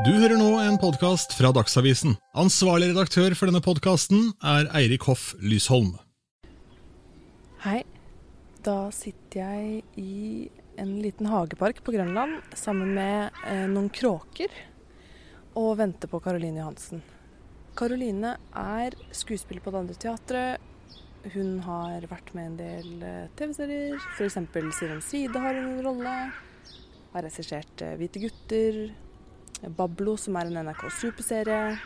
Du hører nå en podkast fra Dagsavisen. Ansvarlig redaktør for denne podkasten er Eirik Hoff Lysholm. Hei. Da sitter jeg i en liten hagepark på Grønland sammen med eh, noen kråker og venter på Caroline Johansen. Caroline er skuespiller på Det Andre Teatret. Hun har vært med en del eh, TV-serier. F.eks. Side om side har hun en rolle. Har regissert eh, Hvite gutter. Bablo, som er en NRK superserie.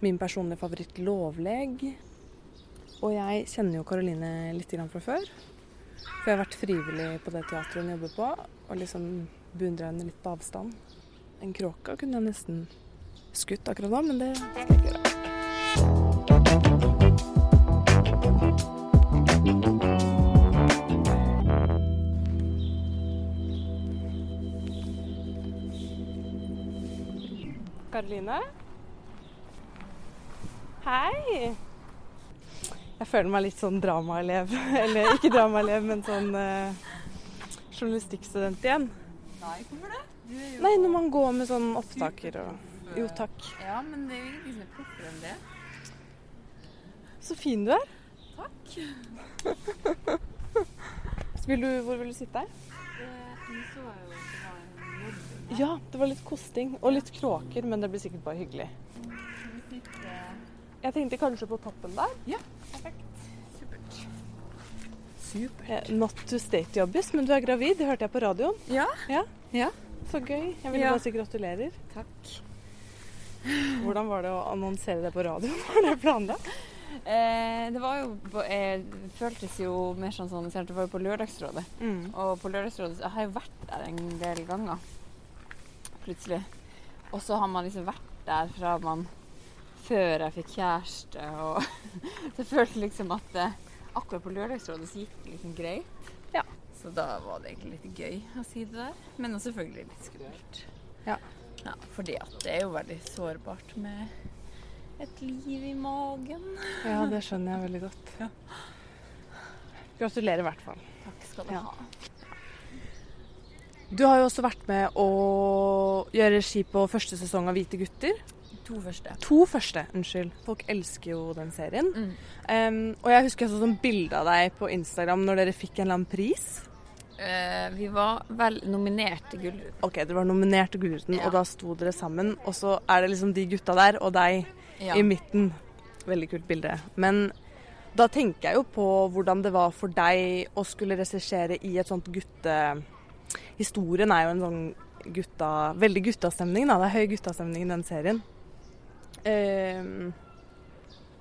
Min personlige favoritt Lovleg. Og jeg kjenner jo Karoline litt fra før. For jeg har vært frivillig på det teatret hun jobber på, og liksom beundra henne litt på avstand. En kråke kunne jeg nesten skutt akkurat da, men det skal jeg ikke gjøre. Karoline? Hei! Jeg føler meg litt sånn dramaelev. Eller ikke dramaelev, men sånn eh, journalistikkstudent igjen. Nei, hvorfor det? Du er jo Nei, når man går med sånn opptaker og Jo, takk. Ja, men det er jo ingenting som er proffere enn det. Så fin du er. Takk. Vil du, hvor vil du sitte? Nå så jeg jo at det var en lobby. Ja, det var litt kosting. Og litt kråker, men det blir sikkert bare hyggelig. Sitte Jeg tenkte kanskje på toppen der. Ja, perfekt. Supert. Supert. Eh, Not to state jobbis, men du er gravid. Det hørte jeg på radioen. Ja. Ja, Ja. Så gøy. Jeg ville Ja. bare si gratulerer. Takk. Hvordan var det å annonsere det på radioen? Var det planlagt? Eh, det var jo eh, føltes jo mer sånn sånn Det var jo på Lørdagsrådet. Mm. Og på Lørdagsrådet jeg har jeg jo vært der en del ganger. Plutselig. Og så har man liksom vært der fra man før jeg fikk kjæreste og Så jeg følte liksom at det akkurat på Lørdagsrådet så gikk det liksom greit. Ja. Så da var det egentlig litt gøy å si det der. Men også selvfølgelig litt skummelt. Ja. ja. Fordi at det er jo veldig sårbart med et liv i magen. Ja, det skjønner jeg veldig godt. Gratulerer i hvert fall. Takk skal du Ja. ha. Du har jo også vært med å gjøre regi på første sesong av Hvite gutter. To første. To første, unnskyld. Folk elsker jo den serien. Mm. Um, og jeg husker jeg så sånn bilde av deg på Instagram når dere fikk en eller annen pris. Uh, vi var vel nominert til Gullruten. Ok, dere var nominert til Gullruten, Ja. og da sto dere sammen. Og så er det liksom de gutta der og deg Ja. i midten. Veldig kult bilde. Men da tenker jeg jo på hvordan det var for deg å skulle regissere i et sånt gutte... Historien er jo en sånn gutta... Veldig guttastemning, da. Det er høy guttastemning i den serien.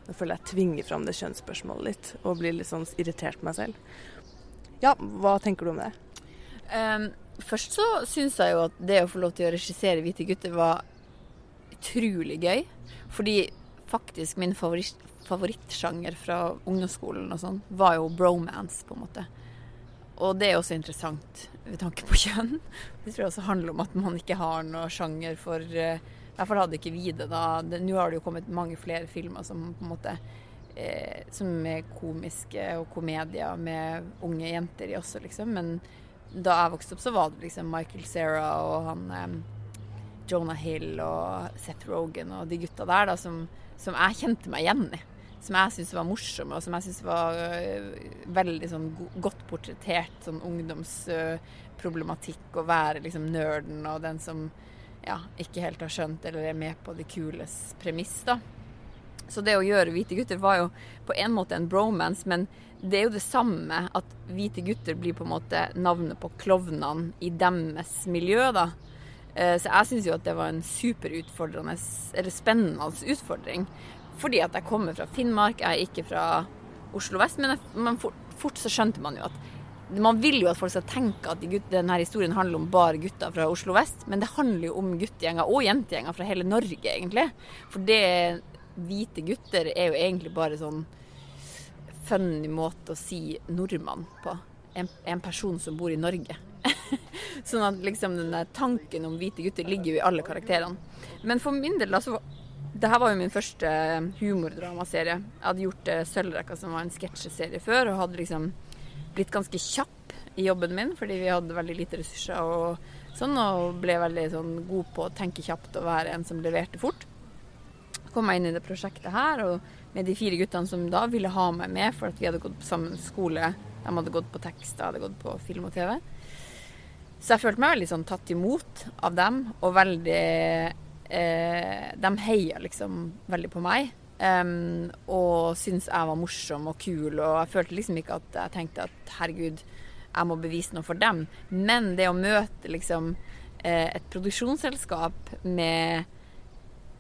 Nå føler jeg jeg tvinger fram det kjønnsspørsmålet litt, og blir litt sånn irritert på meg selv. Ja, hva tenker du om det? Um, først så syns jeg jo at det å få lov til å regissere 'Hvite gutter' var utrolig gøy. Fordi faktisk min favoritt, favorittsjanger fra ungdomsskolen og sånn, var jo bromance, på en måte. Og det er også interessant ved tanke på kjønn. Det tror jeg også handler om at man ikke har noe sjanger for eh, I hvert fall hadde ikke vi det da. Nå har det jo kommet mange flere filmer som på en måte eh, Som er komiske og komedier med unge jenter i også, liksom. Men da jeg vokste opp, så var det liksom Michael Cera og han eh, Jonah Hill og Seth Rogan og de gutta der da, som, som jeg kjente meg igjen i. Som jeg syns var morsomme, og som jeg syns var øh, veldig sånn godt portrettert sånn ungdomsproblematikk. Å være liksom nerden og den som ja, ikke helt har skjønt eller er med på de kules premiss, da. Så det å gjøre Hvite gutter var jo på en måte en bromance, men det er jo det samme at Hvite gutter blir på en måte navnet på klovnene i deres miljø, da. Eh, Så jeg syns jo at det var en superutfordrende, eller spennende utfordring. Fordi at jeg kommer fra Finnmark, jeg er ikke fra Oslo vest, men, jeg, men fort, fort så skjønte man jo at man vil jo at folk skal tenke at de gutt, denne historien handler om bare gutter fra Oslo vest, men det handler jo om guttegjenger og jentegjenger fra hele Norge, egentlig. For det hvite gutter er jo egentlig bare sånn funny måte å si nordmann på. En, en person som bor i Norge. sånn at liksom den tanken om hvite gutter ligger jo i alle karakterene. Men for min del, da, så var det her var jo min første humordramaserie. Jeg hadde gjort eh, Sølvrekka, som var en sketsjeserie før, og hadde liksom blitt ganske kjapp i jobben min, fordi vi hadde veldig lite ressurser og sånn, og ble veldig sånn god på å tenke kjapt og være en som leverte fort. Kom jeg inn i det prosjektet her og med de fire guttene som da ville ha meg med, for at vi hadde gått på samme skole. De hadde gått på tekst, jeg hadde gått på film og TV. Så jeg følte meg veldig sånn tatt imot av dem, og veldig eh, De heia liksom veldig på meg. Um, og syntes jeg var morsom og kul, og jeg følte liksom ikke at jeg tenkte at herregud, jeg må bevise noe for dem. Men det å møte liksom eh, et produksjonsselskap med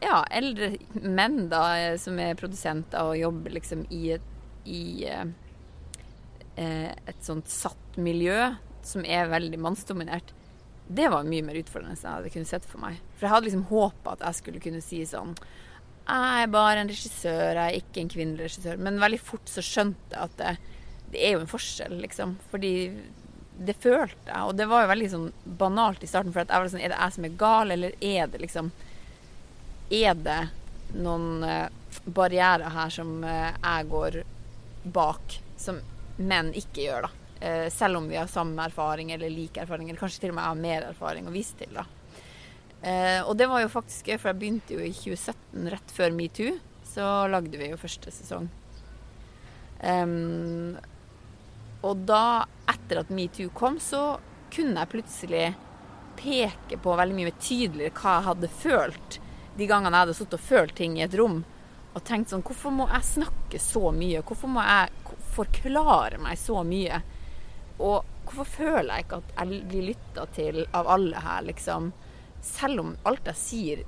ja, eldre menn da, som er produsenter og jobber liksom i et, i, eh, et sånt satt miljø som er veldig mannsdominert, det var mye mer utfordrende enn jeg hadde kunnet sett for meg. For jeg hadde liksom håpa at jeg skulle kunne si sånn Jeg er bare en regissør, jeg er ikke en kvinnelig regissør. Men veldig fort så skjønte jeg at det, det er jo en forskjell, liksom. Fordi det følte jeg. Og det var jo veldig sånn banalt i starten. For jeg var sånn Er det jeg som er gal, eller er det liksom Er det noen uh, barrierer her som uh, jeg går bak, som menn ikke gjør, da? Uh, selv om vi har samme erfaring eller lik erfaring, eller kanskje til og med har mer erfaring å vise til, da. og det var jo faktisk gøy, for jeg begynte jo i 2017, rett før metoo. Så lagde vi jo første sesong. Um, og da, etter at metoo kom, så kunne jeg plutselig peke på veldig mye tydeligere hva jeg hadde følt de gangene jeg hadde sittet og følt ting i et rom. Og tenkt sånn Hvorfor må jeg snakke så mye? Hvorfor må jeg forklare meg så mye? Og hvorfor føler jeg ikke at jeg blir lytta til av alle her, liksom? Selv om alt jeg sier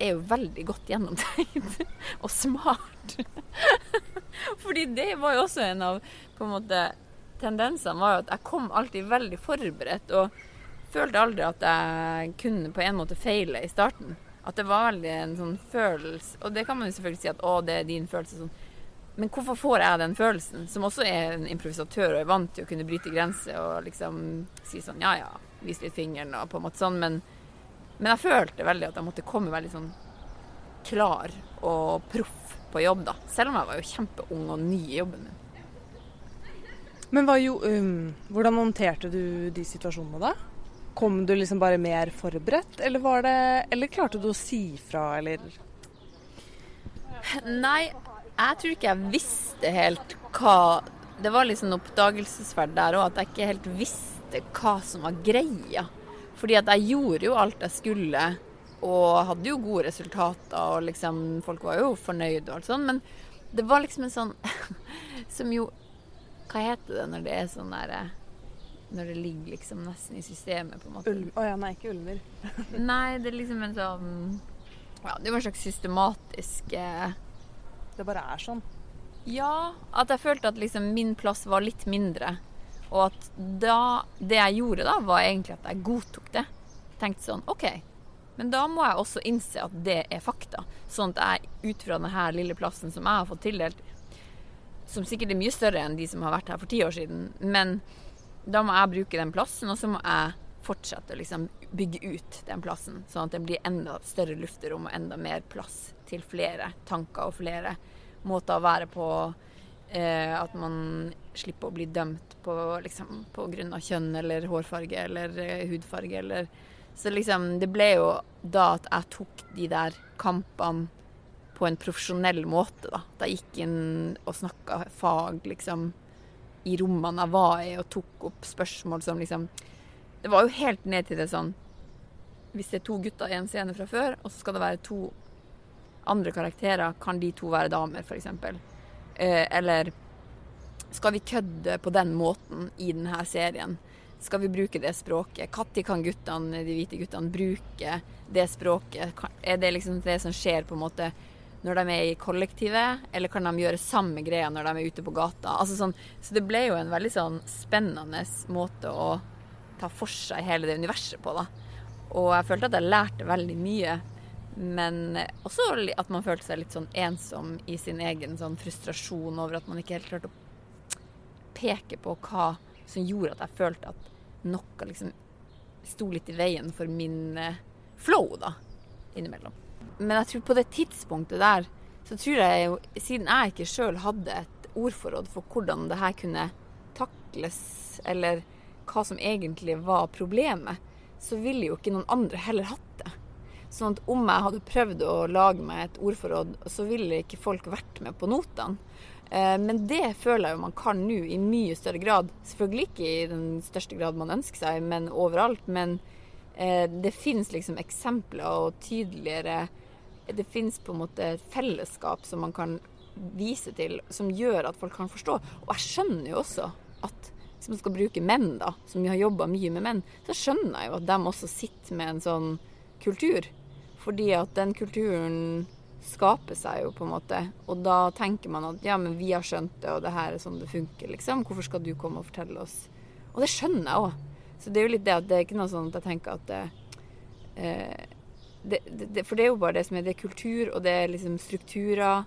er jo veldig godt gjennomtenkt og smart. Fordi det var jo også en av på en måte tendensene var jo at jeg kom alltid veldig forberedt og følte aldri at jeg kunne på en måte feile i starten. At det var veldig en sånn følelse Og det kan man jo selvfølgelig si at å, det er din følelse. Sånn. Men hvorfor får jeg den følelsen, som også er en improvisatør og er vant til å kunne bryte grenser og liksom si sånn ja ja, vise litt fingeren og på en måte sånn, men, men jeg følte veldig at jeg måtte komme veldig sånn klar og proff på jobb, da. Selv om jeg var jo kjempeung og ny i jobben min. Men jo, um, hvordan håndterte du de situasjonene da? Kom du liksom bare mer forberedt, eller, var det, eller klarte du å si fra, eller? Nei, jeg tror ikke jeg visste helt hva Det var liksom oppdagelsesferd der òg, at jeg ikke helt visste hva som var greia. Fordi at jeg gjorde jo alt jeg skulle, og hadde jo gode resultater, og liksom Folk var jo fornøyde og alt sånt, men det var liksom en sånn som jo hva heter det når det er sånn derre Når det ligger liksom nesten i systemet, på en måte? Å oh, ja, nei, ikke ulver. nei, det er liksom en sånn Ja, det var en slags systematisk eh, Det bare er sånn? Ja. At jeg følte at liksom min plass var litt mindre. Og at da Det jeg gjorde da, var egentlig at jeg godtok det. Tenkte sånn OK. Men da må jeg også innse at det er fakta. Sånn at jeg ut fra denne lille plassen som jeg har fått tildelt, som sikkert er mye større enn de som har vært her for ti år siden. Men da må jeg bruke den plassen, og så må jeg fortsette å liksom bygge ut den plassen. Sånn at det blir enda større lufterom og enda mer plass til flere tanker og flere måter å være på. Eh, at man slipper å bli dømt på, liksom, på grunn av kjønn eller hårfarge eller eh, hudfarge eller Så liksom, det ble jo da at jeg tok de der kampene på en profesjonell måte. Da, da gikk inn og snakka fag liksom, i rommene jeg var i, og tok opp spørsmål som liksom Det var jo helt ned til det sånn Hvis det er to gutter i en scene fra før, og så skal det være to andre karakterer, kan de to være damer, f.eks.? Eh, eller skal vi kødde på den måten i denne serien? Skal vi bruke det språket? Når kan guttene, de hvite guttene bruke det språket? Er det liksom det som skjer på en måte når de er i kollektivet, eller kan de gjøre samme greia når de er ute på gata? Altså sånn, så det ble jo en veldig sånn spennende måte å ta for seg hele det universet på, da. Og jeg følte at jeg lærte veldig mye. Men også at man følte seg litt sånn ensom i sin egen sånn frustrasjon over at man ikke helt klarte å peke på hva som gjorde at jeg følte at noe liksom sto litt i veien for min eh, flow, da, innimellom. Men jeg tror på det tidspunktet der, så tror jeg jo Siden jeg ikke sjøl hadde et ordforråd for hvordan det her kunne takles, eller hva som egentlig var problemet, så ville jo ikke noen andre heller hatt det. Sånn at om jeg hadde prøvd å lage meg et ordforråd, så ville ikke folk vært med på notene. Eh, men det føler jeg jo man kan nå i mye større grad. Selvfølgelig ikke i den største grad man ønsker seg, men overalt. Men eh, det finnes liksom eksempler og tydeligere Det finnes på en måte et fellesskap som man kan vise til, som gjør at folk kan forstå. Og jeg skjønner jo også at hvis man skal bruke menn, da, som har jobba mye med menn, så skjønner jeg jo at de også sitter med en sånn kultur. Fordi at den kulturen skaper seg jo, på en måte. Og da tenker man at ja, men vi har skjønt det, og det her er sånn det funker, liksom. Hvorfor skal du komme og fortelle oss? Og det skjønner jeg òg. Så det er jo litt det at det er ikke noe sånn at jeg tenker at det, eh, det, det, For det er jo bare det som er det er kultur, og det er liksom strukturer.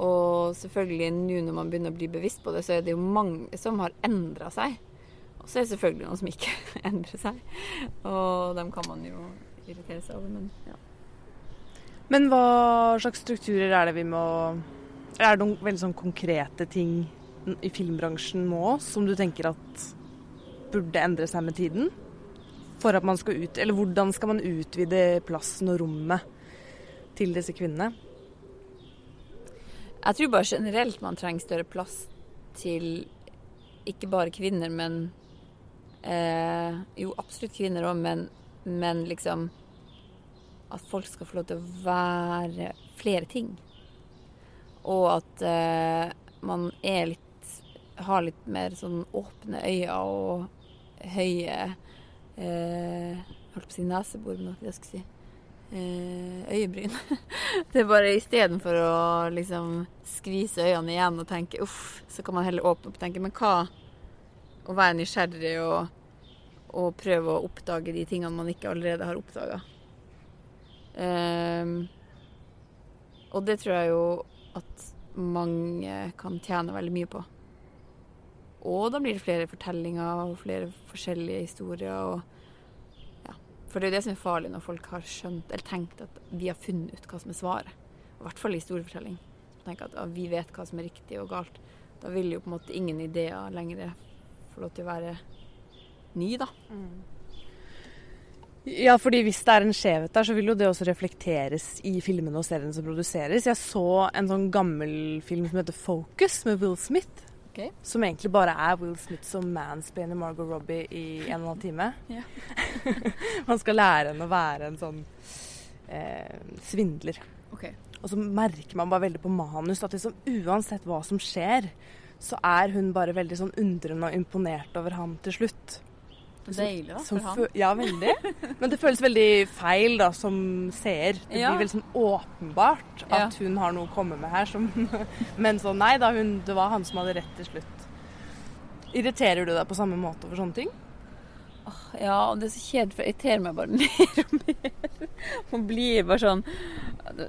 Og selvfølgelig nå når man begynner å bli bevisst på det, så er det jo mange som har endra seg. Og så er det selvfølgelig noen som ikke endrer seg. Og dem kan man jo irritere seg over, men ja. Men hva slags strukturer er det vi må Er det noen veldig sånn konkrete ting i filmbransjen nå som du tenker at burde endre seg med tiden? For at man skal ut Eller hvordan skal man utvide plassen og rommet til disse kvinnene? Jeg tror bare generelt man trenger større plass til ikke bare kvinner, men eh, Jo, absolutt kvinner òg, men, men liksom at folk skal få lov til å være flere ting. Og at eh, man er litt Har litt mer sånn åpne øyne og høye eh, Holdt på å si nesebor, men hva skal jeg si. Eh, øyebryn. det er bare istedenfor å liksom skvise øynene igjen og tenke uff, så kan man heller åpne opp og tenke men hva Å være nysgjerrig og, og prøve å oppdage de tingene man ikke allerede har oppdaga. Um, og det tror jeg jo at mange kan tjene veldig mye på. Og da blir det flere fortellinger og flere forskjellige historier. Og. For det er jo det som er farlig når folk har skjønt eller tenkt at vi har funnet ut hva som er svaret. I hvert fall i historiefortelling. Tenker at vi vet hva som er riktig og galt. Da vil jo på en måte ingen ideer lenger få lov til å være ny, da. Mm. Ja, fordi hvis det er en skjevhet der, så vil jo det også reflekteres i filmene og seriene som produseres. Jeg så en sånn gammel film som heter Focus, med Will Smith. Okay. Som egentlig bare er Will Smith som mansplainer Margot Robbie i en og en halv time. Man skal lære henne å være en sånn eh, svindler. Okay. Og så merker man bare veldig på manus at liksom, uansett hva som skjer, så er hun bare veldig sånn undrende og imponert over han til slutt. Deilig, da, for han. Ja, veldig. Men det føles veldig feil da, som seer. Det ja. blir veldig sånn åpenbart at ja. hun har noe å komme med her. Som, men så nei da, hun, det var han som hadde rett til slutt. Irriterer du deg på samme måte over sånne ting? Oh, ja, og det er så kjedelig, for jeg irriterer meg bare mer og mer. Man blir bare sånn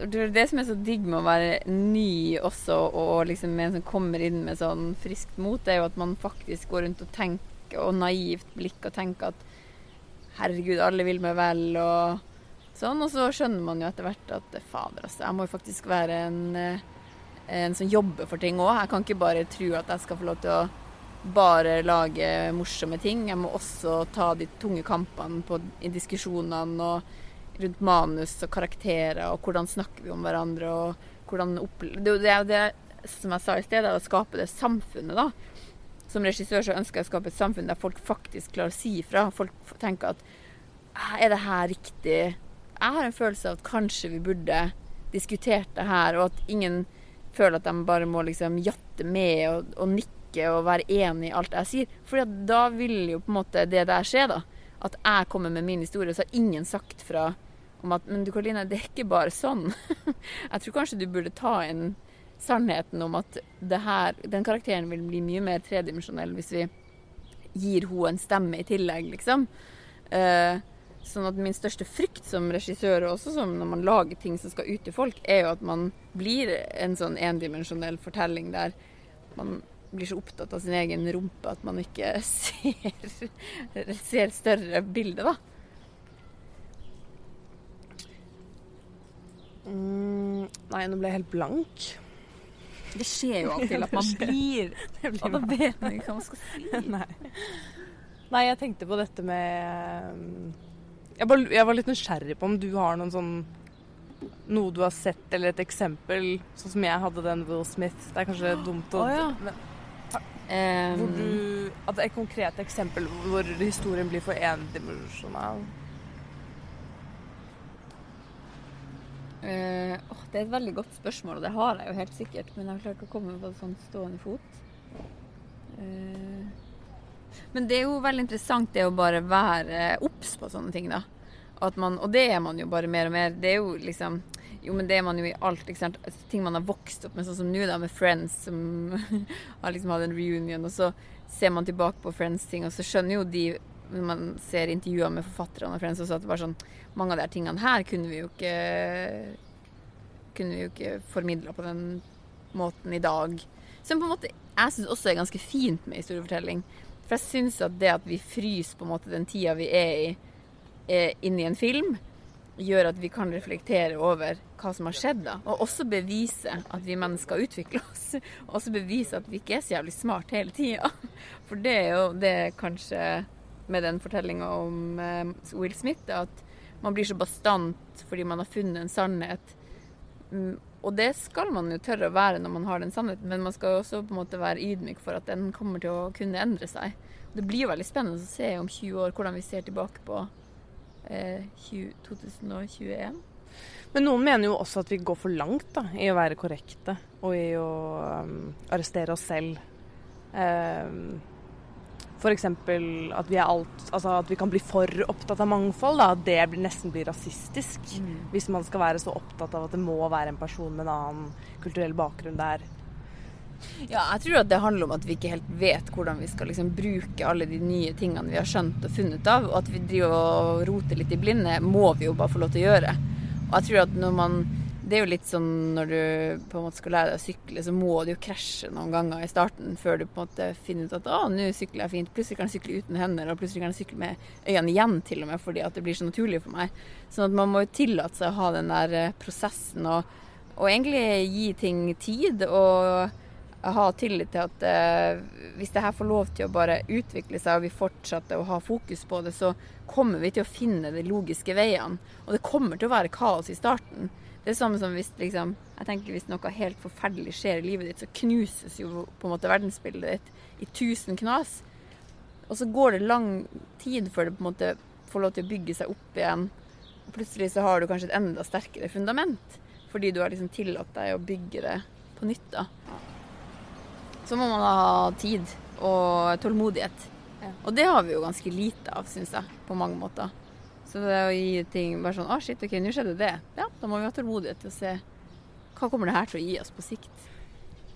Det som er så digg med å være ny også, og liksom en som kommer inn med sånn friskt mot, det er jo at man faktisk går rundt og tenker og naivt blikk og tenker at herregud, alle vil meg vel og sånn. Og så skjønner man jo etter hvert at fader, altså, jeg må jo faktisk være en, eh, en som jobber for ting òg. Jeg kan ikke bare tro at jeg skal få lov til å bare lage morsomme ting. Jeg må også ta de tunge kampene på, i diskusjonene og rundt manus og karakterer og hvordan snakker vi om hverandre og hvordan opple... Det er jo det, som jeg sa i sted, å skape det samfunnet, da som regissør så ønsker jeg å skape et samfunn der folk faktisk klarer å si ifra. Folk tenker at er det her riktig? Jeg har en følelse av at kanskje vi burde diskutert det her, og at ingen føler at de bare må liksom jatte med og, og nikke og være enig i alt jeg sier. For da vil jo på en måte det der skje, da. At jeg kommer med min historie, så har ingen sagt fra om at Men du Karoline, det er ikke bare sånn. jeg tror kanskje du burde ta en sannheten om at her, den karakteren vil bli mye mer tredimensjonell hvis vi gir henne en stemme i tillegg, liksom. Eh, sånn at min største frykt som regissør, og også som når man lager ting som skal ut til folk, er jo at man blir en sånn endimensjonell fortelling der man blir så opptatt av sin egen rumpe at man ikke ser, ser større bilde, da. Mm, nei, nå ble jeg helt blank. Det skjer jo alltid at man blir, Og da vet man ikke hva man skal si. Nei. Nei, jeg tenkte på dette med um, Jeg, var, jeg var litt nysgjerrig på om du har noen sånn Noe du har sett, eller et eksempel, sånn som jeg hadde den Will Smith. Det er kanskje dumt å oh, ja. men, hvor du, At det er et konkret eksempel hvor historien blir for endimensjonal. Eh, åh, det er et veldig godt spørsmål, og det har jeg jo helt sikkert. Men jeg har klart å komme på sånn stående fot. Uh, men det er jo veldig interessant det å bare være obs på sånne ting, da. Man, og det er man jo bare mer og mer. Det er jo liksom Jo, men det er man jo i alt. Ikke sant? Altså, ting man har vokst opp med, sånn som nå, da, med Friends, som har liksom hatt en reunion. Og så ser man tilbake på Friends-ting, og så skjønner jo de når man ser intervjuer med forfatterne og Friends, også at sånn Mange av de tingene her kunne vi jo ikke kunne vi jo ikke formidla på den måten i dag. Som på en måte jeg syns også er ganske fint med historiefortelling. For jeg syns at det at vi fryser på en måte den tida vi er i, er inni en film, gjør at vi kan reflektere over hva som har skjedd da. Og også bevise at vi mennesker utvikler oss. Og også bevise at vi ikke er så jævlig smart hele tida. For det er jo det er kanskje med den fortellinga om eh, Will Smith, at man blir så bastant fordi man har funnet en sannhet. Mm, og det skal man jo tørre å være når man har den sannheten, men man skal også på en måte være ydmyk for at den kommer til å kunne endre seg. Det blir jo veldig spennende å se om 20 år hvordan vi ser tilbake på eh, 2021. Men noen mener jo også at vi går for langt da, i å være korrekte og i å um, arrestere oss selv. Um, F.eks. at vi alt Altså at vi kan bli for opptatt av mangfold. At det blir, nesten blir rasistisk. Hvis man skal være så opptatt av at det må være en person med en annen kulturell bakgrunn der. Ja, jeg tror at det handler om at vi ikke helt vet hvordan vi skal liksom bruke alle de nye tingene vi har skjønt og funnet av. Og at vi driver og roter litt i blinde, må vi jo bare få lov til å gjøre. Og jeg tror at når man Det er jo litt sånn når du på en måte skal lære deg å sykle, så må du jo krasje noen ganger i starten før du på en måte finner ut at å, nå sykler jeg fint. Plutselig kan jeg sykle uten hender, og plutselig kan jeg sykle med øynene igjen til og med, fordi at det blir så naturlig for meg. Sånn at man må jo tillate seg å ha den der eh, prosessen og, og egentlig gi ting tid. og ha tillit til at eh, hvis det her får lov til å bare utvikle seg, og vi fortsetter å ha fokus på det, så kommer vi til å finne de logiske veiene. Og det kommer til å være kaos i starten. Det er samme som hvis liksom, jeg tenker hvis noe helt forferdelig skjer i livet ditt, så knuses jo på en måte verdensbildet ditt i tusen knas. Og så går det lang tid før det på en måte får lov til å bygge seg opp igjen. Og plutselig så har du kanskje et enda sterkere fundament, fordi du har liksom tillatt deg å bygge det på nytt. da så må man ha tid og tålmodighet. Og det har vi jo ganske lite av, syns jeg, på mange måter. Så det å gi ting bare sånn Å, shit, OK, nå skjedde det. Ja, da må vi ha tålmodighet til å se hva kommer det her til å gi oss på sikt.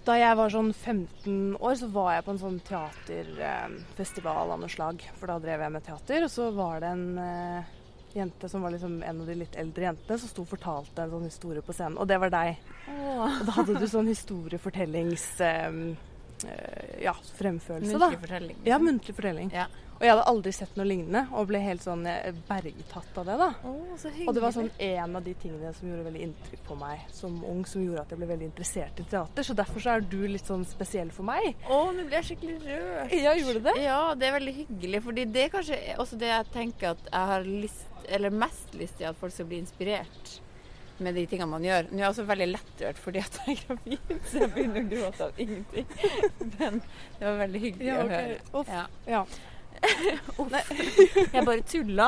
Da jeg var sånn 15 år, så var jeg på en sånn teaterfestival av noe slag. For da drev jeg med teater, og så var det en eh, jente som var liksom en av de litt eldre jentene, som sto og fortalte en sånn historie på scenen. Og det var deg. Og da hadde du sånn historiefortellings... eh, ja, fremførelse, da. Muntlig fortelling. Ja, muntlig fortelling. Ja. Og jeg hadde aldri sett noe lignende, og ble helt sånn eh, bergtatt av det, da. Oh, så hyggelig. Og det var sånn en av de tingene som gjorde veldig inntrykk på meg som ung, som gjorde at jeg ble veldig interessert i teater. Så derfor så er du litt sånn spesiell for meg. Å, nå ble jeg skikkelig rørt. Ja, gjorde du det? Ja, det er veldig hyggelig. Fordi det er kanskje også det jeg tenker at jeg har lyst, eller mest lyst til at folk skal bli inspirert med de tingene man gjør. Nå er jeg også veldig lettrørt fordi at jeg er gravid, så jeg begynner å gråte av ingenting. Men det var veldig hyggelig Ja, å høre. Uff. Ja. Jeg bare tulla.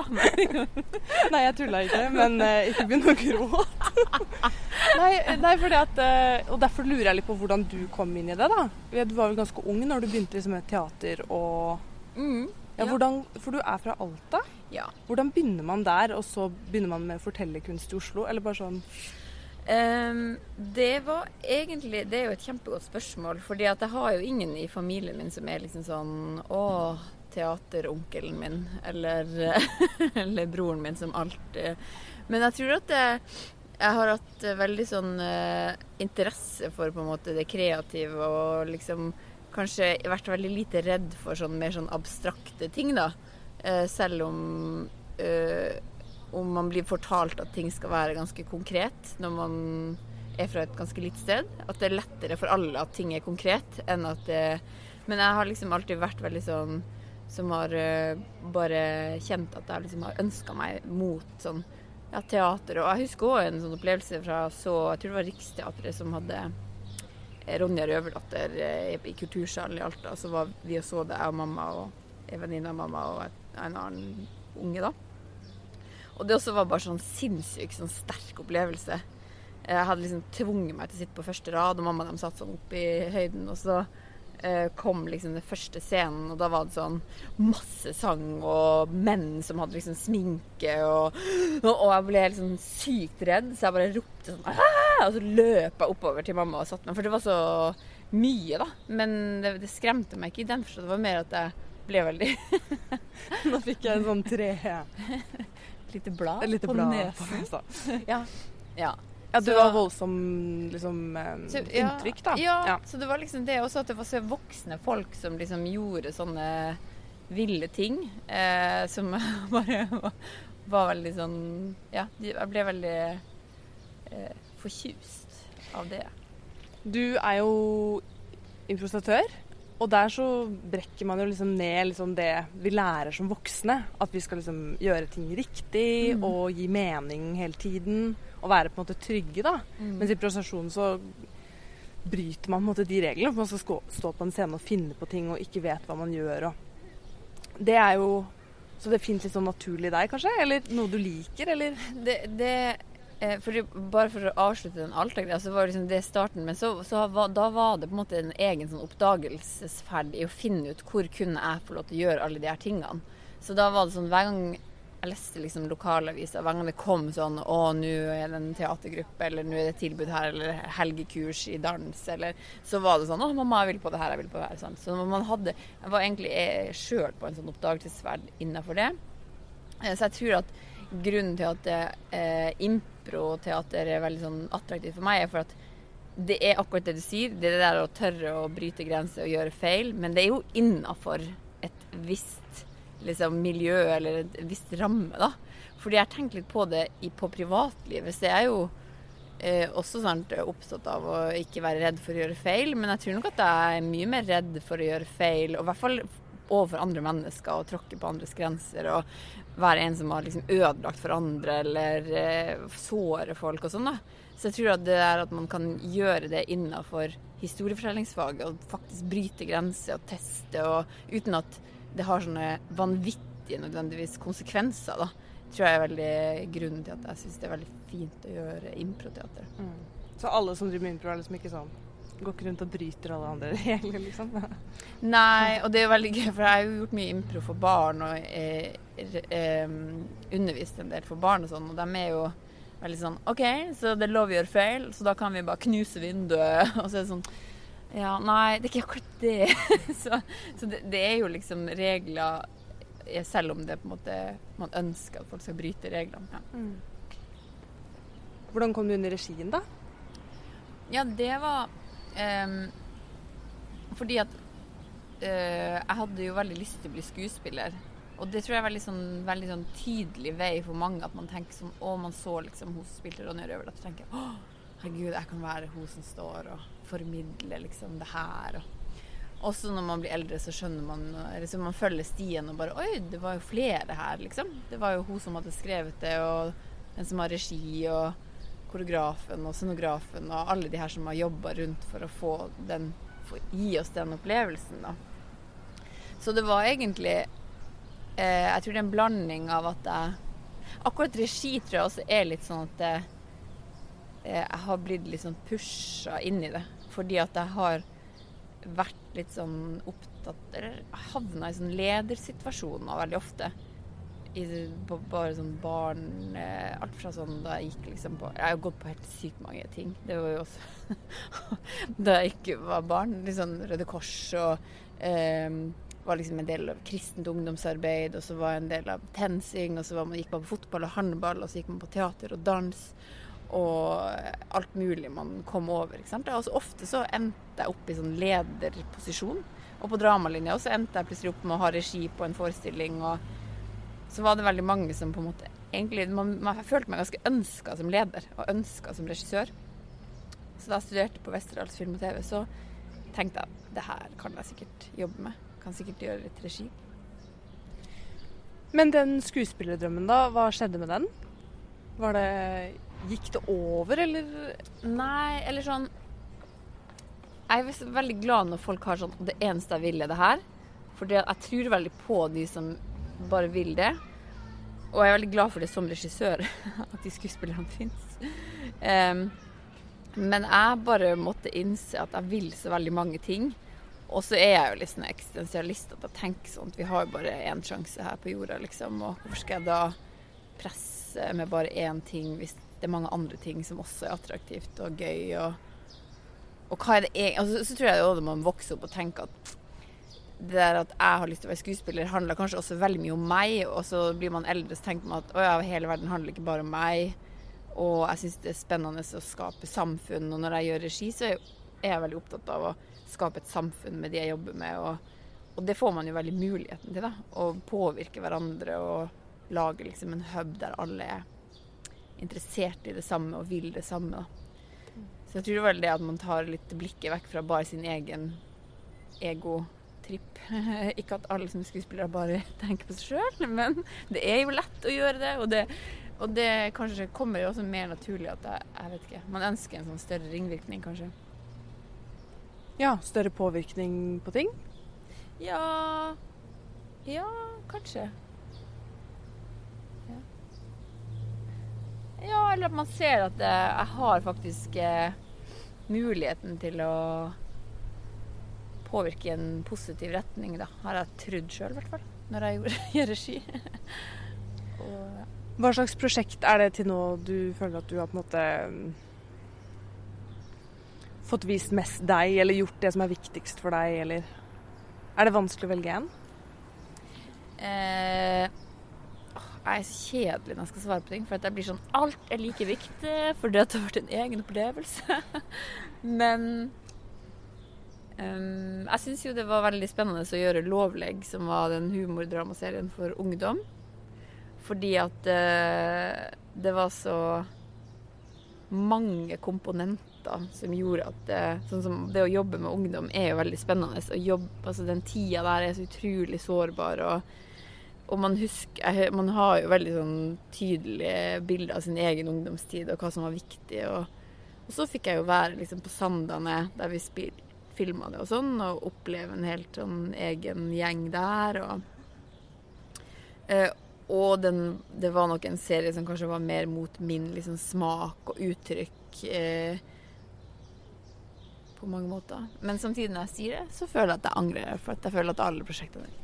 Nei, jeg tulla ikke, men eh, ikke begynn å gråte. nei, nei, fordi at eh, Og derfor lurer jeg litt på hvordan du kom inn i det, da. Du var vel ganske ung når du begynte liksom med teater og Mm. ja, Ja. hvordan, For du er fra Alta. Ja. Hvordan begynner man der, og så begynner man med fortellerkunst i Oslo? Eller bare sånn Um, det var egentlig Det er jo et kjempegodt spørsmål. fordi at jeg har jo ingen i familien min som er liksom sånn Å, teateronkelen min. Eller, eller broren min som alt. eh. Men jeg tror at jeg, jeg har hatt veldig sånn uh, interesse for på en måte det kreative og liksom kanskje vært veldig lite redd for sånn mer sånn abstrakte ting, da. Eh, selv om eh, om man blir fortalt at ting skal være ganske konkret når man er fra et ganske lite sted. At det er lettere for alle at ting er konkret enn at det Men jeg har liksom alltid vært veldig sånn som har uh, bare kjent at jeg liksom har ønska meg mot sånn ja, teater. Og jeg husker òg en sånn opplevelse fra så Jeg tror det var Riksteatret som hadde eh, Ronja Røverdatter i kultursalen i Alta. Så var vi og så det, jeg og mamma og en venninne av mamma og en annen unge, da. Og det også var bare sånn sinnssykt sånn sterk opplevelse. Jeg hadde liksom tvunget meg til å sitte på første rad, og mamma og dem satt sånn oppe i høyden. Og så eh, kom liksom den første scenen, og da var det sånn masse sang og menn som hadde liksom sminke, og, og jeg ble helt sånn sykt redd, så jeg bare ropte sånn Aah! Og så løp jeg oppover til mamma og satte meg, for det var så mye, da. Men det, det skremte meg ikke i den forstand. Det var mer at jeg ble veldig Nå fikk jeg en sånn tre lite blad på blad nesa. Ja. ja. Ja, du var voldsom liksom, eh, Så, ja, inntrykk, da. Ja, Ja. så det var liksom det også at det var så voksne folk som liksom gjorde sånne ville ting. Eh, som bare var, var veldig sånn Ja, jeg ble veldig eh, forkjust av det. Du er jo improvisatør, og der så brekker man jo liksom ned liksom det vi lærer som voksne. At vi skal liksom gjøre ting riktig Mm. og gi mening hele tiden. Og være på en måte trygge, da. Mm. Mens i improvisasjon så bryter man på en måte de reglene. For man skal stå på en scene og finne på ting og ikke vet hva man gjør. Og det er jo Så det fins litt sånn naturlig der, kanskje? Eller noe du liker, eller? Det, det eh, for Bare for å avslutte den Alta-greia, så var det liksom det starten. Men så, så var, da var det på en måte en egen sånn oppdagelsesferd i å finne ut hvor kunne jeg få lov til å gjøre alle de her tingene. Så da var det sånn hver gang jeg leste liksom lokalaviser, hver gang det kom sånn Å, nå er det en teatergruppe, eller nå er det et tilbud her, eller helgekurs i dans, eller Så var det sånn Å, mamma, jeg vil på det her, jeg vil på det her. Sånn. Så man hadde Jeg var egentlig sjøl på en sånn oppdagelsesferd innafor det. Eh, Så jeg tror at grunnen til at det eh, improteater er veldig sånn attraktivt for meg, er for at det er akkurat det du sier. Det er det der å tørre å bryte grenser og gjøre feil. Men det er jo innafor et visst liksom, miljø eller et visst ramme, da. Fordi jeg har tenkt litt på det i, på privatlivet. Så jeg er jo eh, også sant, opptatt av å ikke være redd for å gjøre feil. Men jeg tror nok at jeg er mye mer redd for å gjøre feil. Og i hvert fall overfor andre mennesker og tråkke på andres grenser. Og være en som har liksom ødelagt for andre eller eh, såre folk og sånn. da. Så jeg tror at det er at man kan gjøre det innafor historiefortellingsfaget og faktisk bryte grenser og teste, og uten at det har sånne vanvittige nødvendigvis konsekvenser, da. Tror jeg er veldig grunnen til at jeg syns det er veldig fint å gjøre improteater. Så alle som driver med impro, er liksom ikke sånn Går ikke rundt og bryter alle andre regler, liksom? Nei, og det er jo veldig gøy, for jeg har jo gjort mye impro for barn og eh, eh, undervist en del for barn og sånn, og de er jo veldig sånn OK, så det er lov å gjøre feil, så da kan vi bare knuse vinduet. Og så er det sånn Ja, nei, det er ikke akkurat det. så så det, det er jo liksom regler eh, selv om det på en måte man ønsker at folk skal bryte reglene. Ja. Hvordan kom du under regien, da? Ja, det var ehm, fordi at uh, jeg hadde jo veldig lyst til å bli skuespiller. Og det tror jeg er veldig sånn, veldig sånn tydelig vei for mange at man tenker sånn Å, man så liksom hun som spilte Ronja du tenker Å, herregud, jeg kan være hun som står og formidler liksom det her. Og også når man blir eldre, så skjønner man liksom Man følger stien og bare Oi, det var jo flere her, liksom. Det var jo hun som hadde skrevet det, og den som har regi, og koreografen og scenografen og alle de her som har jobba rundt for å få den for å gi oss den opplevelsen, da. Så det var egentlig eh, Jeg tror det er en blanding av at jeg Akkurat regi tror jeg også er litt sånn at jeg, eh, jeg har blitt litt sånn pusha inn i det. Fordi at jeg har vært litt sånn opptatt Eller havna i sånn ledersituasjoner veldig ofte. I, på, bare sånn barn eh, Alt fra sånn da jeg gikk liksom på Jeg har gått på helt sykt mange ting. Det var jo også Da jeg ikke var barn. Litt sånn Røde Kors og eh, var liksom en del av kristent ungdomsarbeid, og så var jeg en del av TenSing, og så man, gikk man på fotball og håndball, og så gikk man på teater og dans. Og alt mulig man kom over. ikke sant? Og så ofte så endte jeg opp i sånn lederposisjon. Og på dramalinja også endte jeg plutselig opp med å ha regi på en forestilling. Og så var det veldig mange som på en måte egentlig, man, man, følte meg ganske ønska som leder, og ønska som regissør. Så da jeg studerte på Westerdals film og TV, så tenkte jeg at det her kan jeg sikkert jobbe med. Kan sikkert gjøre litt regi. Men den skuespillerdrømmen, da, hva skjedde med den? Var det Gikk det over, eller? Nei, eller sånn Jeg er veldig glad når folk har sånn Det eneste jeg vil, er det her. For jeg tror veldig på de som bare vil det. Og jeg er veldig glad for det som regissør, at de skuespillerne fins. Um, men jeg bare måtte innse at jeg vil så veldig mange ting. Og så er jeg jo litt sånn eksistensialist at jeg tenker sånn at vi har jo bare én sjanse her på jorda, liksom. Og hvorfor skal jeg da presse med bare én ting hvis det er mange andre ting som også er attraktivt og gøy? Og, og hva er det egentlig altså, Så tror jeg jo man vokser opp og tenker at det der at jeg har lyst til å være skuespiller, handler kanskje også veldig mye om meg. Og så blir man eldre, så tenker man at å ja, hele verden handler ikke bare om meg. Og jeg syns det er spennende å skape samfunn. Og når jeg gjør regi, så er jeg veldig opptatt av å skape et samfunn med de jeg jobber med. Og, og det får man jo veldig muligheten til. da, Å påvirke hverandre og lage liksom en hub der alle er interessert i det samme og vil det samme. da. Så jeg tror vel det at man tar litt blikket vekk fra bare sin egen egotripp. Ikke at alle som skuespillere bare tenker på seg sjøl, men det er jo lett å gjøre det. Og det, og det kanskje kommer jo også mer naturlig at jeg, jeg vet ikke, man ønsker en sånn større ringvirkning, kanskje. Ja, større påvirkning på ting? Ja Ja, kanskje. Ja. ja eller at man ser at jeg har faktisk eh, muligheten til å påvirke i en positiv retning, da. Har jeg trodd sjøl, i hvert fall. Når jeg gjør regi. Og, ja. Hva slags prosjekt er det til nå du føler at du har på en måte fått vist mest deg, eller gjort det som er viktigst for deg, eller Er det vanskelig å velge en? Eh, jeg er så kjedelig når jeg skal svare på ting, for at jeg blir sånn Alt er like viktig, for det har vært en egen opplevelse. Men um, jeg syns jo det var veldig spennende å gjøre 'Lovlegg', som var den humordramaserien for ungdom. Fordi at uh, det var så mange komponenter som gjorde at det, sånn som det å jobbe med ungdom er jo veldig spennende. Å jobbe, altså Den tida der er så utrolig sårbar. og, og man, husker, man har jo veldig sånn tydelige bilder av sin egen ungdomstid og hva som var viktig. Og, og så fikk jeg jo være liksom på Sandane, der vi spil, filma det og sånn, og oppleve en helt sånn egen gjeng der. og eh, og den, det var nok en serie som kanskje var mer mot min liksom, smak og uttrykk. Eh, på mange måter. Men samtidig når jeg sier det, så føler jeg at jeg angrer. For jeg føler at alle prosjektene er.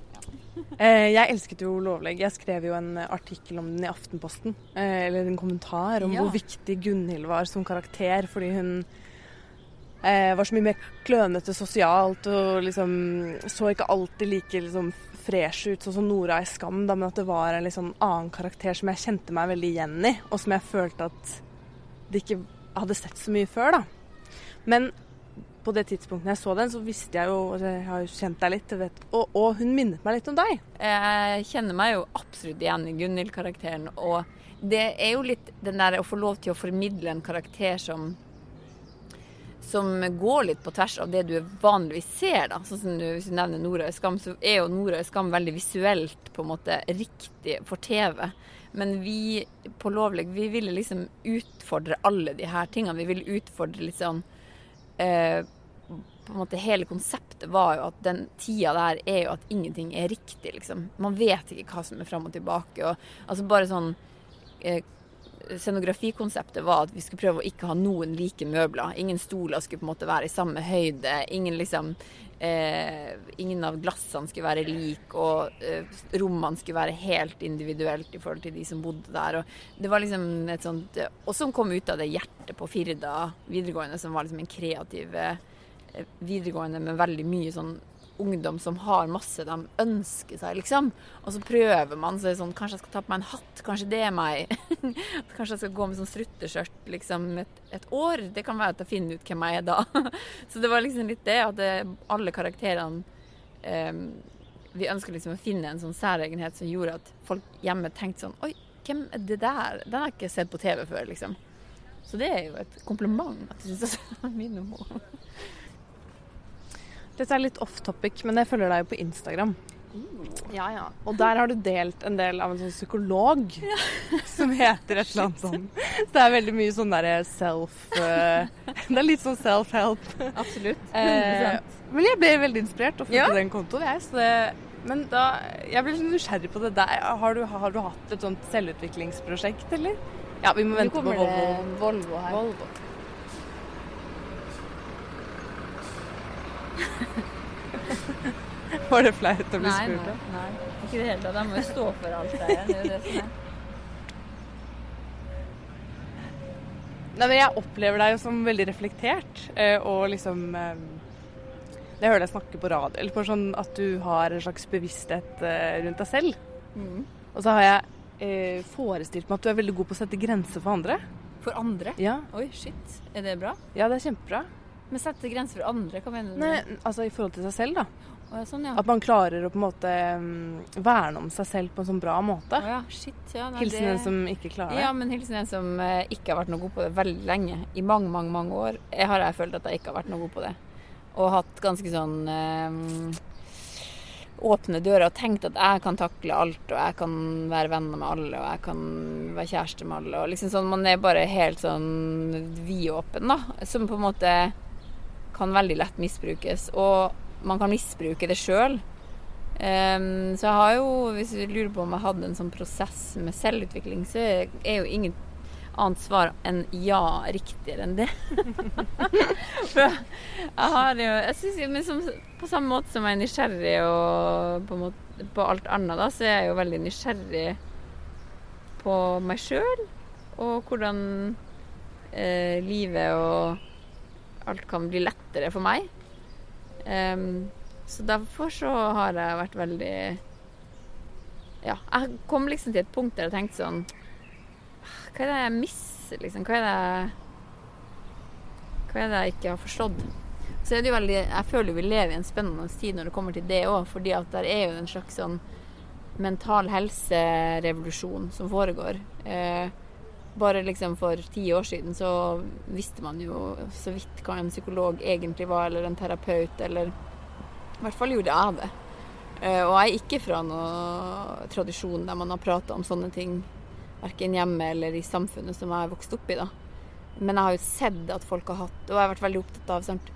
Jeg elsket jo Lovlegg. Jeg skrev jo en artikkel om den i Aftenposten. Eh, eller en kommentar om ja. hvor viktig Gunhild var som karakter. Fordi hun eh, var så mye mer klønete sosialt og liksom så ikke alltid like liksom, fresh ut, sånn som Nora i Skam, da, men at det var en liksom, annen karakter som jeg kjente meg veldig igjen i, og som jeg følte at det ikke hadde sett så mye før. da. Men på det tidspunktet jeg så den, så visste jeg jo altså, Jeg har jo kjent deg litt, vet, og, og, hun minnet meg litt om deg. Jeg kjenner meg jo absolutt igjen i Gunhild-karakteren. Og det er jo litt den der å få lov til å formidle en karakter som som går litt på tvers av det du vanligvis ser. da, sånn som du, Hvis du nevner Nora i Skam, så er jo Nora i Skam veldig visuelt på en måte riktig for TV. Men vi på Lovlig vi ville liksom utfordre alle de her tingene. Vi ville utfordre litt sånn eh, på en måte Hele konseptet var jo at den tida der er jo at ingenting er riktig, liksom. Man vet ikke hva som er fram og tilbake. og altså Bare sånn eh, Scenografikonseptet var at vi skulle prøve å ikke ha noen like møbler. Ingen stoler skulle på en måte være i samme høyde. Ingen liksom eh, Ingen av glassene skulle være like, og eh, rommene skulle være helt individuelt i forhold til de som bodde der. Og det var liksom et sånt Og som kom ut av det hjertet på Firda videregående, som var liksom en kreativ eh, videregående med veldig mye sånn ungdom som har masse de ønsker seg, liksom. Og så prøver man, så er det sånn Kanskje jeg skal ta på meg en hatt? Kanskje det er meg? kanskje jeg skal gå med sånn strutteskjørt liksom et, et, år? Det kan være at jeg finner ut hvem jeg er da. så det var liksom litt det at det, alle karakterene eh, Vi ønsker liksom å finne en sånn særegenhet som gjorde at folk hjemme tenkte sånn Oi, hvem er det der? Den har jeg ikke sett på TV før, liksom. Så det er jo et kompliment at du syns jeg minner om henne. Dette er litt off topic, men jeg følger deg jo på Instagram. Ja, ja. Og der har du delt en del av en sånn psykolog som heter et eller annet sånn. Så det er veldig mye sånn derre self uh, Det er litt sånn self-help. Absolutt. Eh, men jeg ble veldig inspirert og fulgte Ja. den kontoen, jeg. Så det, men da Jeg ble litt nysgjerrig på det der. Har du, har du hatt et sånt selvutviklingsprosjekt, eller? Ja, vi må vente på Volvo. Volvo her. Volvo. Var det flaut å bli Nei, spurt nei, om? nei. Ikke i det hele tatt. Jeg må jo stå for alt det her. Det er jo det som er. Nei, men jeg opplever deg jo som veldig reflektert, eh, og liksom eh, Jeg hører deg snakke på radio, eller på sånn at du har en slags bevissthet eh, rundt deg selv. Mm. Og så har jeg eh, forestilt meg at du er veldig god på å sette grenser for andre. For andre? Ja, Oi, shit. Er det bra? ja det er kjempebra. Men sette grenser for andre, hva mener du? Nei, altså i forhold til seg selv, da. Oh, ja, sånn, ja. At man klarer å på en måte mm, verne om seg selv på en sånn bra måte. Oh, ja. Shit, ja. Nei, Hilsen det- en som ikke klarer det. Ja, men hilsen en som eh, ikke har vært noe god på det veldig lenge. I mange, mange mange år jeg har jeg følt at jeg ikke har vært noe god på det. Og hatt ganske sånn eh, åpne dører og tenkt at jeg kan takle alt, og jeg kan være venner med alle, og jeg kan være kjæreste med alle. Og liksom sånn, Man er bare helt sånn vidåpen, da. Som på en måte kan veldig lett misbrukes. Og man kan misbruke det sjøl. Um, så jeg har jo, hvis du lurer på om jeg hadde en sånn prosess med selvutvikling, så er jo ingen annet svar enn ja riktigere enn det. For jeg har jo jeg synes, Men som, på samme måte som jeg er nysgjerrig og på, måte, på alt annet, da, så er jeg jo veldig nysgjerrig på meg sjøl. Og hvordan eh, livet og alt kan bli lettere for meg. Um, så derfor så har jeg vært veldig Ja, jeg kom liksom til et punkt der jeg tenkte sånn Hva er det jeg misser, liksom? Hva er det Hva er det jeg ikke har forstått? Så er det jo veldig Jeg føler vi lever i en spennende tid når det kommer til det òg, fordi at der er jo en slags sånn mental helse-revolusjon som foregår. Eh, bare liksom for ti år siden så visste man jo så vidt hva en psykolog egentlig var, eller en terapeut, eller I hvert fall gjorde jeg det. Eh, og jeg er ikke fra noen tradisjon der man har prata om sånne ting, verken hjemme eller i samfunnet som jeg har vokst opp i, da. Men jeg har jo sett at folk har hatt, og jeg har vært veldig opptatt av sant?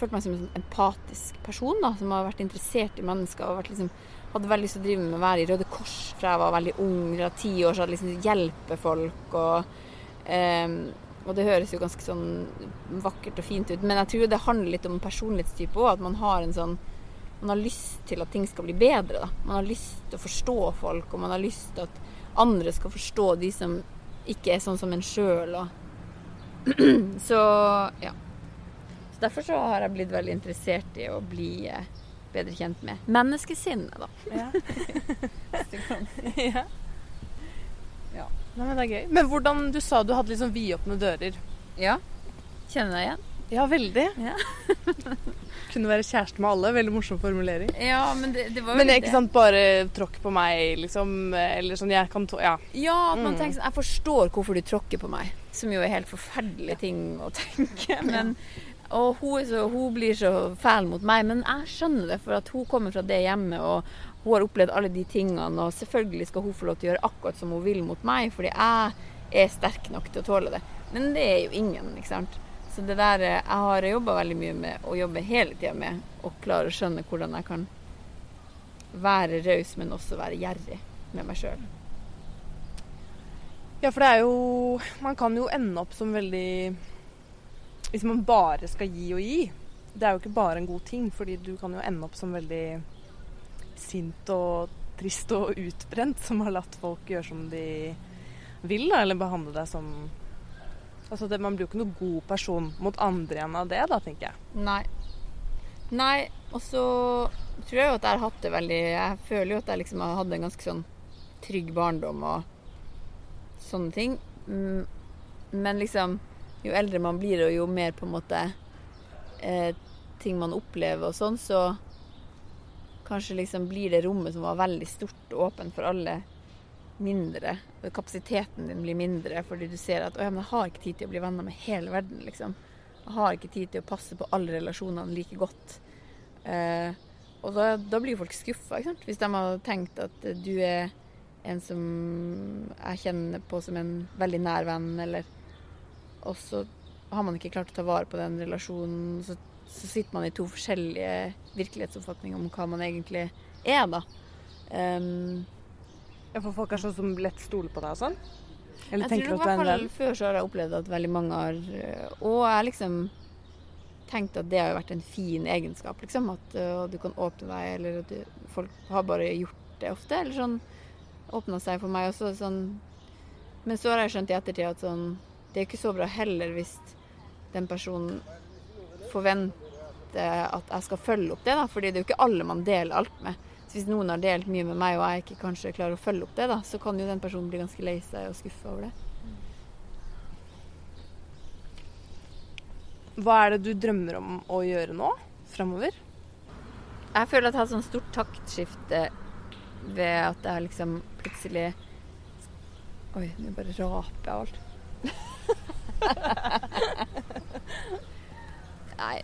Følt meg som en sånn empatisk person da, som har vært interessert i mennesker og vært liksom, hadde veldig lyst til å drive med å være i Røde Kors fra jeg var veldig ung. Fra ti år så jeg liksom hjelpe folk og um, Og det høres jo ganske sånn vakkert og fint ut, men jeg tror det handler litt om personlighetstype òg. At man har en sånn Man har lyst til at ting skal bli bedre. da. Man har lyst til å forstå folk, og man har lyst til at andre skal forstå de som ikke er sånn som en sjøl. Så ja. Så derfor så har jeg blitt veldig interessert i å bli eh, bedre kjent med menneskesinnet, da. Ja. ja. Ja. Nei, men det er gøy. Men hvordan Du sa du hadde liksom vidåpne dører. Ja. Kjenner deg igjen? Ja, veldig. Ja. Kunne være kjæreste med alle. Veldig morsom formulering. Ja, men det, det var jo Men det er litt ikke sant bare tråkk på meg, liksom. Eller sånn jeg kan tå... Ja. Ja, at man Mm. tenker sånn Jeg forstår hvorfor du tråkker på meg. Som jo er helt forferdelige ting å tenke. Men, og hun, så, hun blir så fæl mot meg, men jeg skjønner det. For at hun kommer fra det hjemmet, og hun har opplevd alle de tingene. Og selvfølgelig skal hun få lov til å gjøre akkurat som hun vil mot meg, fordi jeg er sterk nok til å tåle det. Men det er jo ingen, ikke sant. Så det der eh, Jeg har jobba veldig mye med, og jobber hele tida med, å klare å skjønne hvordan jeg kan være raus, men også være gjerrig med meg sjøl. ja, for det er jo Man kan jo ende opp som veldig Hvis man bare skal gi og gi. Det er jo ikke bare en god ting, fordi du kan jo ende opp som veldig sint og trist og utbrent, som har latt folk gjøre som de vil, da, eller behandle deg som Altså, det, Man blir jo ikke noen god person mot andre igjen av det, da, tenker jeg. Nei. Nei, og så tror jeg jo at jeg har hatt det veldig Jeg føler jo at jeg liksom har hatt en ganske sånn trygg barndom og sånne ting. Mm, Men liksom Jo eldre man blir, og jo mer på en måte eh, ting man opplever og sånn, så kanskje liksom blir det rommet som var veldig stort og åpent for alle, mindre. Kapasiteten din blir mindre fordi du ser at å, ja, men jeg har ikke tid til å bli venner med hele verden, liksom. Jeg har ikke tid til å passe på alle relasjonene like godt. Eh, og da, da blir folk skuffa, hvis de har tenkt at du er en som jeg kjenner på som en veldig nær venn, eller Og så har man ikke klart å ta vare på den relasjonen, så, så sitter man i to forskjellige virkelighetsoppfatninger om hva man egentlig er, da. Um, ja, For folk er sånn som lett stoler på deg og sånn? Eller jeg tror du er en venn? Før så har jeg opplevd at veldig mange har Og jeg liksom tenkt at det har vært en fin egenskap, liksom. At uh, du kan åpne deg, eller at du, folk har bare gjort det ofte. Eller sånn åpna seg for meg også. Sånn. Men så har jeg skjønt i ettertid at sånn, det er ikke så bra heller hvis den personen forventer at jeg skal følge opp det, da. Fordi det er jo ikke alle man deler alt med. Så hvis noen har delt mye med meg, og jeg ikke kanskje klarer å følge opp det, da, så kan jo den personen bli ganske lei seg og skuffa over det. Hva er det du drømmer om å gjøre nå framover? Jeg føler at jeg har et sånt stort taktskifte ved at jeg liksom plutselig Oi, nå bare raper jeg alt. Nei.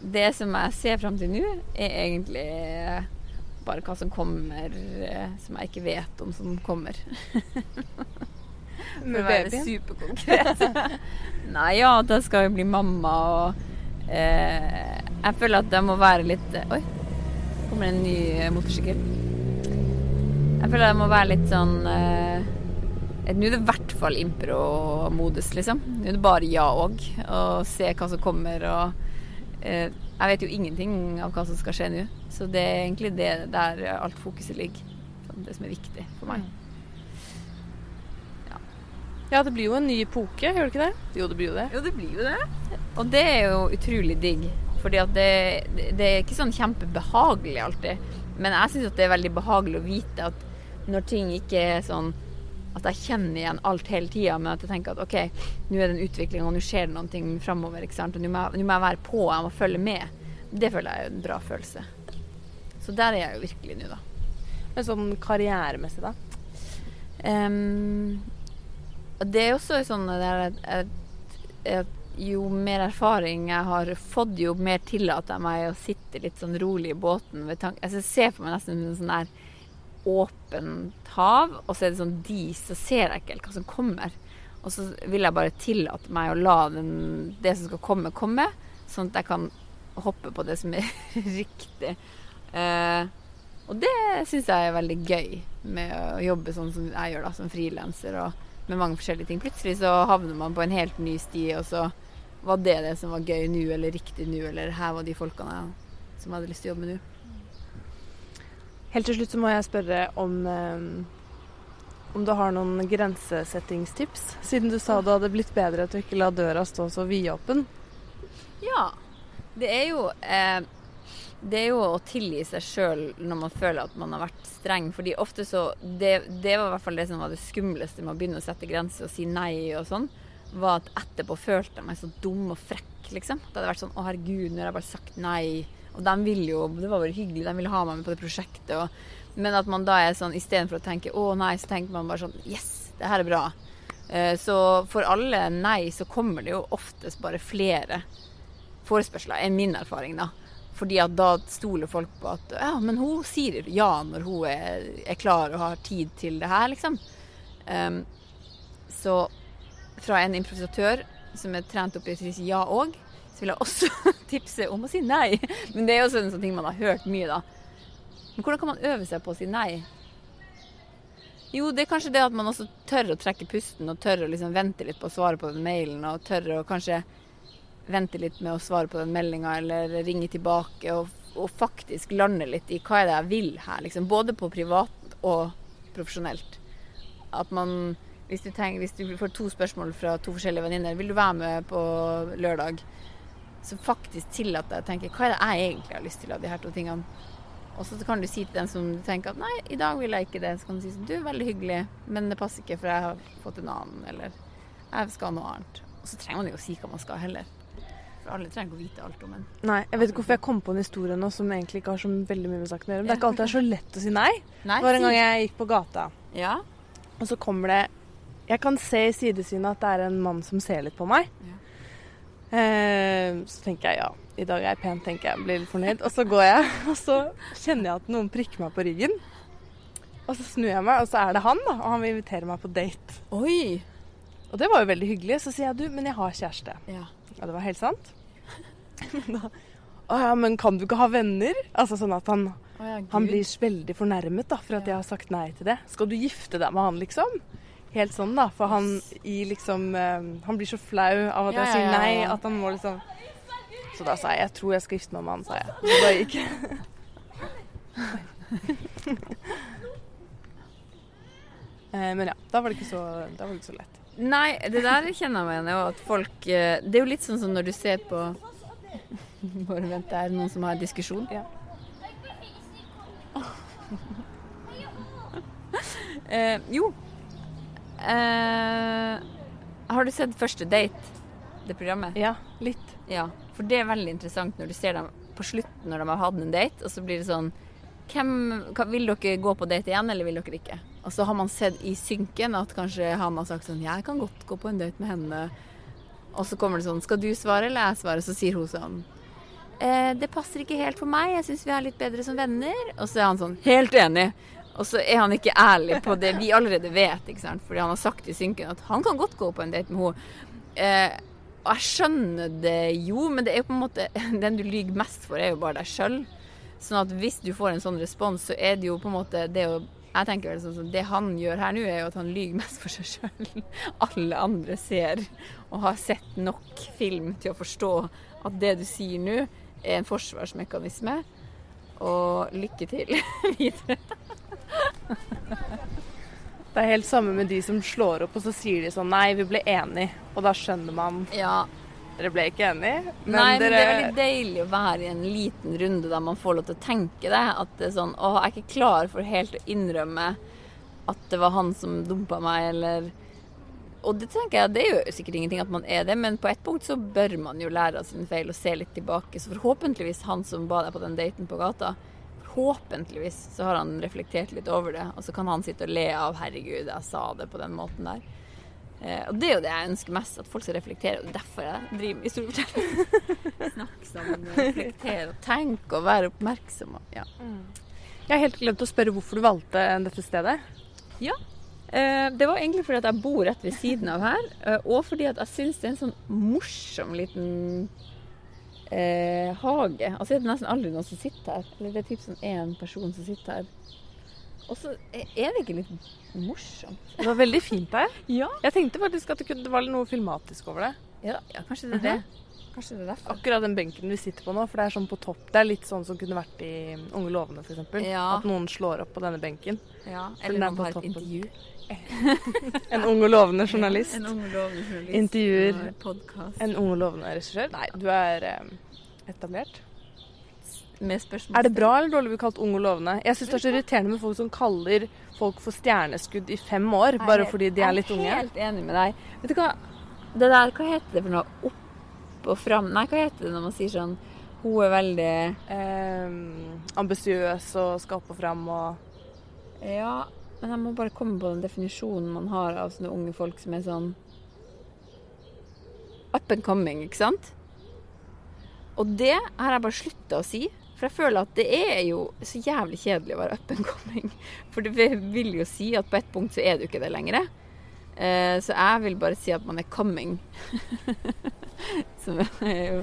Det som jeg ser fram til nå, er egentlig bare hva som kommer eh, som jeg ikke vet om som kommer. For å være superkonkret. Nei, ja, at jeg skal bli mamma og eh, Jeg føler at det må være litt Oi, kommer det en ny motorsykkel. Jeg føler det må være litt sånn eh, Nå er det i hvert fall impro-modus, liksom. Nå er det bare ja òg. Og se hva som kommer og eh, Jeg vet jo ingenting av hva som skal skje nå. Så det er egentlig det der alt fokuset ligger. Sånn, det som er viktig for meg. Ja. ja, det blir jo en ny epoke, gjør det ikke det? Jo, det blir jo det. Jo, det blir jo det. Og det er jo utrolig digg. Fordi at det, det er ikke sånn kjempebehagelig alltid. Men jeg syns det er veldig behagelig å vite at når ting ikke er sånn at jeg kjenner igjen alt hele tida, men at jeg tenker at OK, nå er det en utvikling, og nå skjer det noe framover. Og nå må, jeg, være på, jeg må følge med. Det føler jeg er en bra følelse. Så der er jeg jo virkelig nå, da. Men sånn karrieremessig, da? Um, det er også sånn at, at, at, jo mer erfaring jeg har fått, jo mer tillater jeg meg å sitte litt sånn rolig i båten. Altså, jeg ser for meg nesten en sånn der åpent hav, og så er det sånn dis, så ser jeg ikke helt hva som kommer. Og så vil jeg bare tillate meg å la den, det som skal komme, komme, sånn at jeg kan hoppe på det som er riktig. Eh, og det syns jeg er veldig gøy med å jobbe sånn som jeg gjør, da, som frilanser og med mange forskjellige ting. Plutselig så havner man på en helt ny sti, og så var det det som var gøy nå, eller riktig nå, eller her var de folkene som hadde lyst til å jobbe med nå. Helt til slutt så må jeg spørre om eh, om du har noen grensesettingstips, siden du sa det hadde blitt bedre at du ikke la døra stå så vidåpen? Ja. Det er jo eh, det er jo å tilgi seg sjøl når man føler at man har vært streng. fordi ofte så det, det, var i hvert fall det som var det skumleste med å begynne å sette grenser og si nei og sånn, var at etterpå følte jeg meg så dum og frekk, liksom. Det hadde vært sånn å herregud, nå har jeg bare sagt nei. Og de ville jo Det var bare hyggelig, de ville ha meg med på det prosjektet. Og, men at man da er sånn istedenfor å tenke å nei, så tenker man bare sånn Yes, det her er bra. Uh, så for alle nei så kommer det jo oftest bare flere forespørsler, er min erfaring, da. Fordi at da stoler folk på at ja, men hun sier ja når hun er, er klar og har tid til det her, liksom. Um, så fra en improvisatør som er trent opp i å si ja òg, så vil jeg også tipse om å si nei. Men det er også en sånn ting man har hørt mye, da. Men hvordan kan man øve seg på å si nei? Jo, det er kanskje det at man også tør å trekke pusten, og tør å liksom vente litt på å svare på den mailen, og tør å kanskje vente litt med å svare på den meldinga, eller ringe tilbake, og, og, faktisk lande litt i hva er det jeg vil her, liksom. Både på privat og profesjonelt. At man hvis du, tenker, hvis du får to spørsmål fra to forskjellige venninner, vil du være med på lørdag? Som faktisk tillater deg å tenke hva er det jeg egentlig har lyst til av de her to tingene. Og så kan du si til den som du tenker at nei, i dag vil jeg ikke det. Så kan du si sånn du er veldig hyggelig, men det passer ikke for jeg har fått en annen, eller jeg skal ha noe annet. Og så trenger man jo å si hva man skal heller. For alle trenger ikke å vite alt om en. Nei, jeg vet ikke hvorfor jeg kom på en historie nå som egentlig ikke har så veldig mye med saken å gjøre. Men det er ikke alltid så lett å si nei. nei det var en gang jeg gikk på gata, ja. og så kommer det Jeg kan se i sidesynet at det er en mann som ser litt på meg. Ja. Eh, så tenker jeg ja, i dag er jeg pen, tenker jeg. Blir litt fornøyd. Og så går jeg, og så kjenner jeg at noen prikker meg på ryggen. Og så snur jeg meg, og så er det han, da. Og han vil invitere meg på date. Oi! Og det var jo veldig hyggelig. Så sier jeg du, men jeg har kjæreste. Ja. Og det var helt sant. da, å ja, men kan du ikke ha venner? Altså sånn at han, Å ja, han blir veldig fornærmet da, for at jeg har sagt nei til det. Skal du gifte deg med han, liksom? Helt sånn, da. For han i liksom eh, Han blir så flau av at Ja, jeg sier nei, ja, ja. at han må liksom Så da sa jeg jeg tror jeg skal gifte meg med han, sa jeg. Så da gikk. jeg. Men ja, da var det ikke så, det ikke så lett. Nei, det der kjenner jeg meg igjen i. At folk eh, Det er jo litt sånn som når du ser på Bare vent, det er noen som har diskusjon. Ja. eh, jo. Eh, har du sett Første date? Det programmet? Ja, litt. Ja. For det er veldig interessant når du ser dem på slutten når de har hatt en date, og så blir det sånn hvem, Vil dere gå på date igjen, eller vil dere ikke? Og så har man sett i synken at kanskje han har sagt sånn Jeg kan godt gå på en date med henne. Og så kommer det sånn Skal du svare, eller jeg svare? Så sier hun sånn eh, Det passer ikke helt for meg. Jeg syns vi er litt bedre som venner. Og så er han sånn Helt enig. Og så er han ikke ærlig på det vi allerede vet, ikke sant. Fordi han har sagt i synken at han kan godt gå på en date med henne. Eh, og jeg skjønner det jo, men det er jo på en måte Den du lyver mest for, er jo bare deg sjøl. Sånn at hvis du får en sånn respons, så er det jo på en måte det å jeg tenker vel sånn Det han gjør her nå, er jo at han lyver mest for seg sjøl. Alle andre ser og har sett nok film til å forstå at det du sier nå, er en forsvarsmekanisme. Og lykke til videre. Det er helt samme med de som slår opp, og så sier de sånn Nei, vi ble enige. Og da skjønner man Ja, Dere ble ikke enige, men Nei, men dere det er veldig deilig å være i en liten runde der man får lov til å tenke det. At det er sånn Å, jeg er ikke klar for helt å innrømme at det var han som dumpa meg, eller Og det tenker jeg, det er jo sikkert ingenting at man er det, men på et punkt så bør man jo lære av sine feil og se litt tilbake. Så forhåpentligvis han som ba deg på den daten på gata, forhåpentligvis så har han reflektert litt over det. Og så kan han sitte og le av 'herregud, jeg sa det på den måten der'. Eh, og det er jo det jeg ønsker mest, at folk skal reflektere. Og er derfor jeg driver med historiefortelling. Snakke sammen, reflektere og tenke og være oppmerksom. og- Ja. Jeg har helt glemt å spørre hvorfor du valgte dette stedet. Eh, det var egentlig fordi at jeg bor rett ved siden av her, eh, og fordi at jeg syns det er en sånn morsom liten eh, hage. Altså det er nesten aldri noen som sitter her. Eller det er typ sånn én person som sitter her. Og så er det ikke litt morsomt? Det var veldig fint der. Ja. Jeg tenkte faktisk at det, var noe filmatisk over det. Ja, ja kanskje det er det. Kanskje det er derfor. Akkurat den benken vi sitter på nå, for det er sånn på topp. Det er litt sånn som kunne vært i Unge lovende, f.eks. Ja. At noen slår opp på denne benken. Ja, eller noen har et intervju. En ung og lovende journalist. En ung og lovende journalist. Intervjuer. Podcast. En ung og lovende regissør. Nei, du er eh, etablert. Med spørsmål. Er det bra eller dårlig å bli kalt ung og lovende? Jeg syns det er så irriterende med folk som kaller folk for stjerneskudd i fem år, bare fordi de er litt unge. Jeg er helt enig med deg. Vet du hva? Det der, hva heter det for noe? Opp og fram? Nei, hva heter det når man sier sånn Hun er veldig Eh, ambisiøs og skal opp og fram og Ja, men jeg må bare komme på den definisjonen man har av sånne unge folk som er sånn up and coming, ikke sant? Og det har jeg bare slutta å si. For jeg føler at det er jo så jævlig kjedelig å være up and coming. For det vil jo si at på et punkt så er du ikke det lenger. Eh, Så jeg vil bare si at man er coming. Som er jo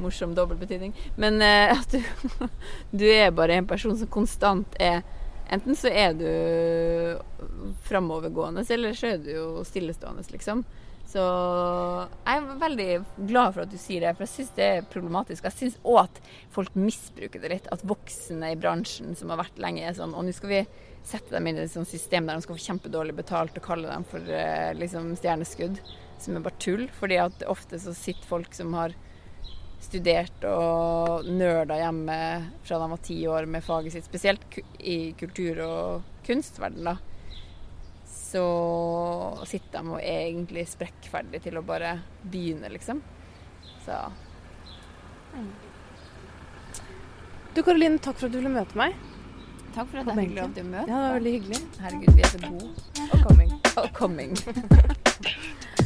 morsom dobbeltbetydning. Men eh, at du, du er bare en person som konstant er Enten så er du framovergående, eller så er du jo stillestående, liksom. Så jeg er veldig glad for at du sier det, for jeg syns det er problematisk. Jeg syns òg at folk misbruker det litt. At voksne i bransjen som har vært lenge, er sånn Og nå skal vi sette dem inn i et sånt system der de skal få kjempedårlig betalt og kalle dem for eh, liksom stjerneskudd, som er bare tull. Fordi at ofte så sitter folk som har studert og nerda hjemme fra de var ti år med faget sitt, spesielt i kultur- og kunstverden, da. Så sitter de og er egentlig sprekkferdige til å bare begynne, liksom. Så Du Karoline, takk for at du ville møte meg. takk for at det jeg fikk at lov til å Ja, det var veldig hyggelig. Herregud, vi er så gode. Og coming. Og coming.